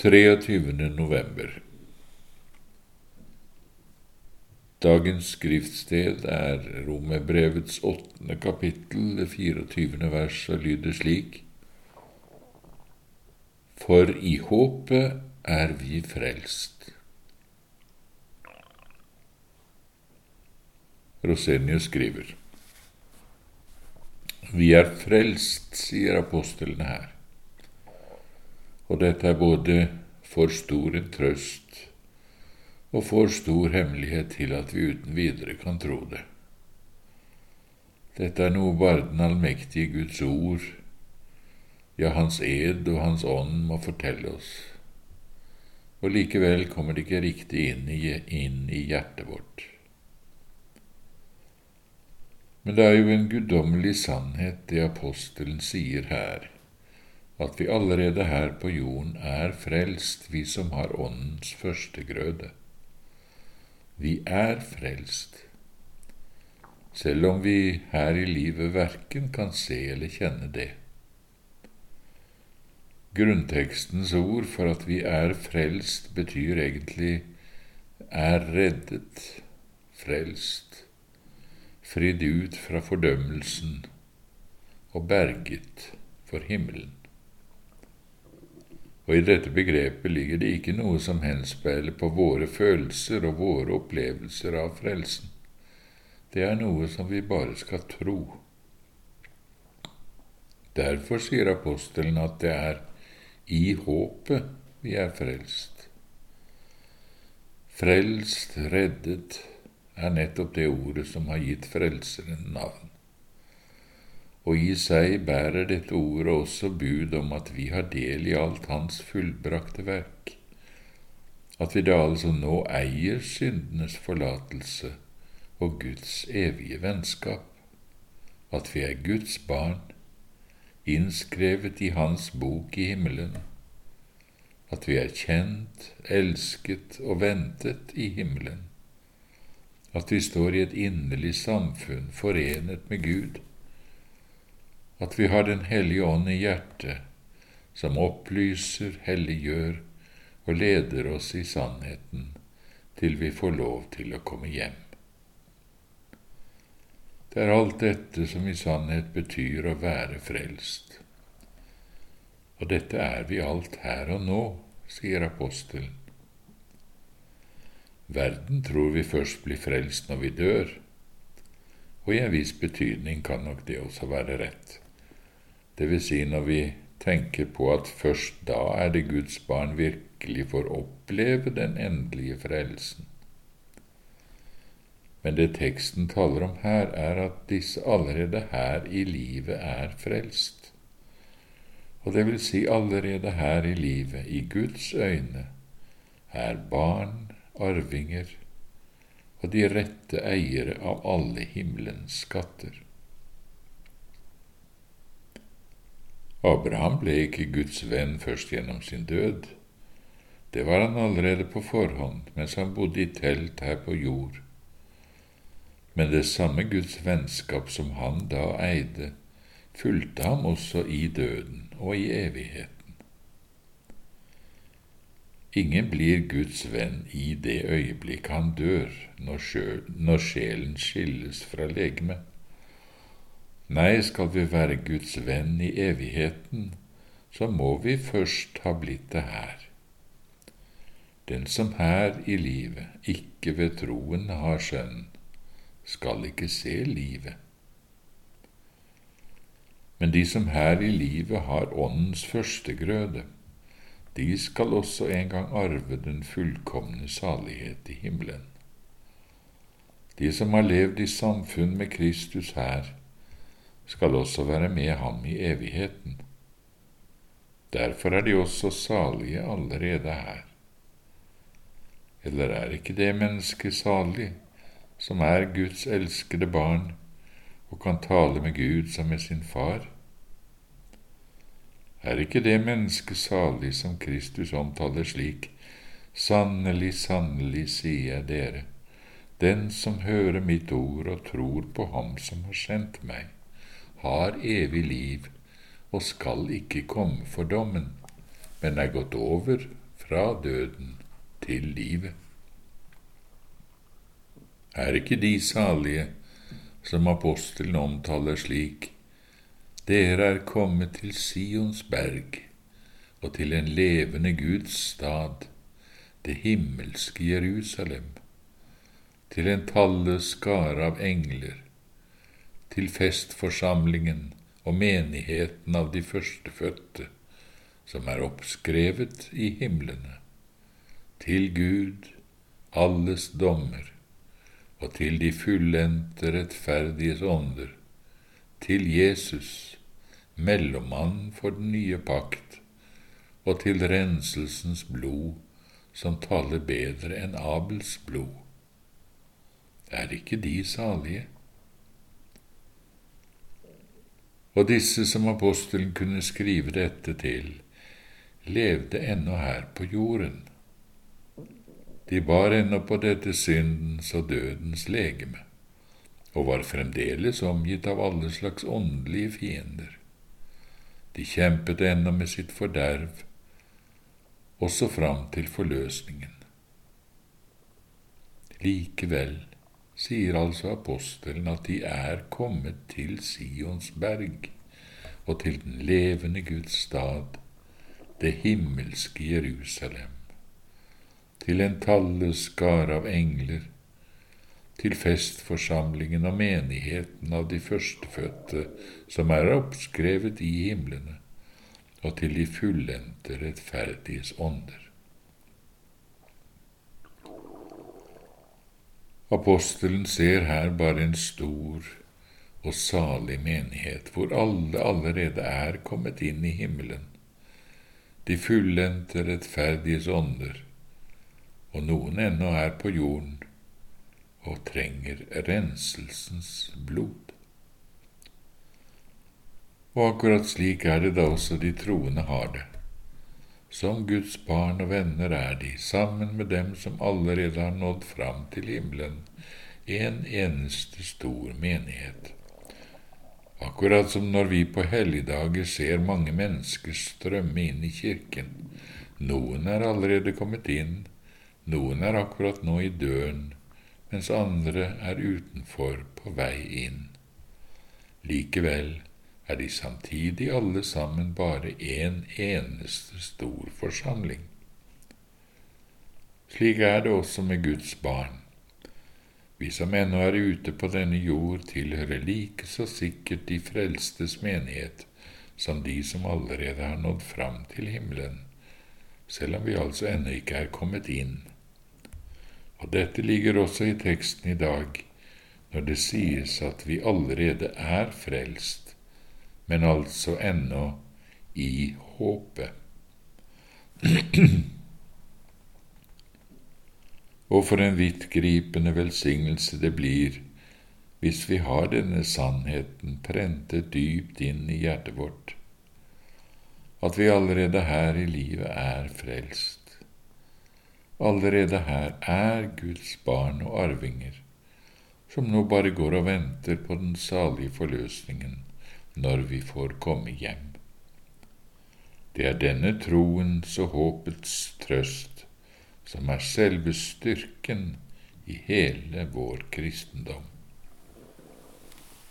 23. november Dagens skriftsted er Romerbrevets åttende kapittel, det 24. vers, og lyder slik For i håpet er vi frelst. Rosenius skriver Vi er frelst, sier apostlene her og dette er både for stor en trøst og for stor hemmelighet til at vi uten videre kan tro det. Dette er noe bare den allmektige Guds ord, ja, Hans ed og Hans ånd må fortelle oss, og likevel kommer det ikke riktig inn i, inn i hjertet vårt. Men det er jo en guddommelig sannhet det apostelen sier her at vi allerede her på jorden er frelst, vi som har Åndens førstegrøde. Vi er frelst, selv om vi her i livet verken kan se eller kjenne det. Grunntekstens ord for at vi er frelst, betyr egentlig er reddet, frelst, fridd ut fra fordømmelsen og berget for himmelen. Og i dette begrepet ligger det ikke noe som henspeiler på våre følelser og våre opplevelser av frelsen. Det er noe som vi bare skal tro. Derfor sier apostelen at det er i håpet vi er frelst. Frelst, reddet, er nettopp det ordet som har gitt Frelseren navn og i seg bærer dette ordet også bud om at vi har del i alt Hans fullbrakte verk, at vi da altså nå eier syndenes forlatelse og Guds evige vennskap, at vi er Guds barn, innskrevet i Hans bok i himmelen, at vi er kjent, elsket og ventet i himmelen, at vi står i et inderlig samfunn forenet med Gud, at vi har Den hellige ånd i hjertet, som opplyser, helliggjør og leder oss i sannheten til vi får lov til å komme hjem. Det er alt dette som i sannhet betyr å være frelst. Og dette er vi alt her og nå, sier apostelen. Verden tror vi først blir frelst når vi dør, og i en viss betydning kan nok det også være rett vil si når vi tenker på at først da er det Guds barn virkelig får oppleve den endelige frelsen. Men det teksten taler om her, er at disse allerede her i livet er frelst. Og det vil si allerede her i livet, i Guds øyne, er barn, arvinger og de rette eiere av alle himmelens skatter. Abraham ble ikke Guds venn først gjennom sin død. Det var han allerede på forhånd mens han bodde i telt her på jord. Men det samme Guds vennskap som han da eide, fulgte ham også i døden og i evigheten. Ingen blir Guds venn i det øyeblikk han dør, når, sjelen skilles fra legemet. Nei, skal vi være Guds venn i evigheten, så må vi først ha blitt det her. Den som her i livet ikke ved troen har skjønn, skal ikke se livet. Men de som her i livet har Åndens førstegrøde, de skal også en gang arve den fullkomne salighet i himmelen. De som har levd i samfunn med Kristus her, skal også være med ham i evigheten. Derfor er de også salige allerede her. Eller er ikke det mennesket salig, som er Guds elskede barn og kan tale med Gud som med sin far? Er ikke det mennesket salig som Kristus omtaler slik, Sannelig, sannelig, sier jeg dere, den som hører mitt ord og tror på Ham som har sendt meg, har evig liv og skal ikke komme for dommen, men er gått over fra døden til livet. Er ikke de salige som apostelen omtaler slik, dere er kommet til Sions berg og til en levende Guds stad, det himmelske Jerusalem, til en talle skare av engler, til festforsamlingen og menigheten av de førstefødte, som er oppskrevet i himlene, til Gud, alles dommer, og til de fullendte rettferdiges ånder, til Jesus, mellommann for den nye pakt, og til renselsens blod, som taler bedre enn Abels blod. Er ikke de salige? Og disse som apostelen kunne skrive dette til, levde ennå her på jorden. De bar ennå på dette syndens og dødens legeme, og var fremdeles omgitt av alle slags åndelige fiender. De kjempet ennå med sitt forderv, også fram til forløsningen. Likevel sier altså apostelen at de er kommet til Sions berg og til den levende Guds stad, det himmelske Jerusalem, til en talløs av engler, til festforsamlingen og menigheten av de førstefødte som er oppskrevet i himlene, og til de fullendte rettferdiges ånder. Apostelen ser her bare en stor og salig menighet, hvor alle allerede er kommet inn i himmelen, de fullendte rettferdiges ånder, og noen ennå er på jorden og trenger renselsens blod. Og akkurat slik er det da også de troende har det. Som Guds barn og venner er de, sammen med dem som allerede har nådd fram til himmelen, en eneste stor menighet. Akkurat som når vi på helligdager ser mange mennesker strømme inn i kirken. Noen er allerede kommet inn, noen er akkurat nå i døren, mens andre er utenfor på vei inn. Likevel er de samtidig alle sammen bare en eneste stor forsamling. Slik er det også med Guds barn. Vi som ennå er ute på denne jord, tilhører like så sikkert de frelstes menighet som de som allerede har nådd fram til himmelen, selv om vi altså ennå ikke er kommet inn og dette ligger også i teksten i dag, når det sies at vi allerede er frelst, men altså ennå i håpet. og for en vidtgripende velsignelse det blir hvis vi har denne sannheten prentet dypt inn i hjertet vårt, at vi allerede her i livet er frelst allerede her er Guds barn og arvinger, som nå bare går og venter på den salige forløsningen når vi får komme hjem. Det er denne troens og håpets trøst som er selve styrken i hele vår kristendom.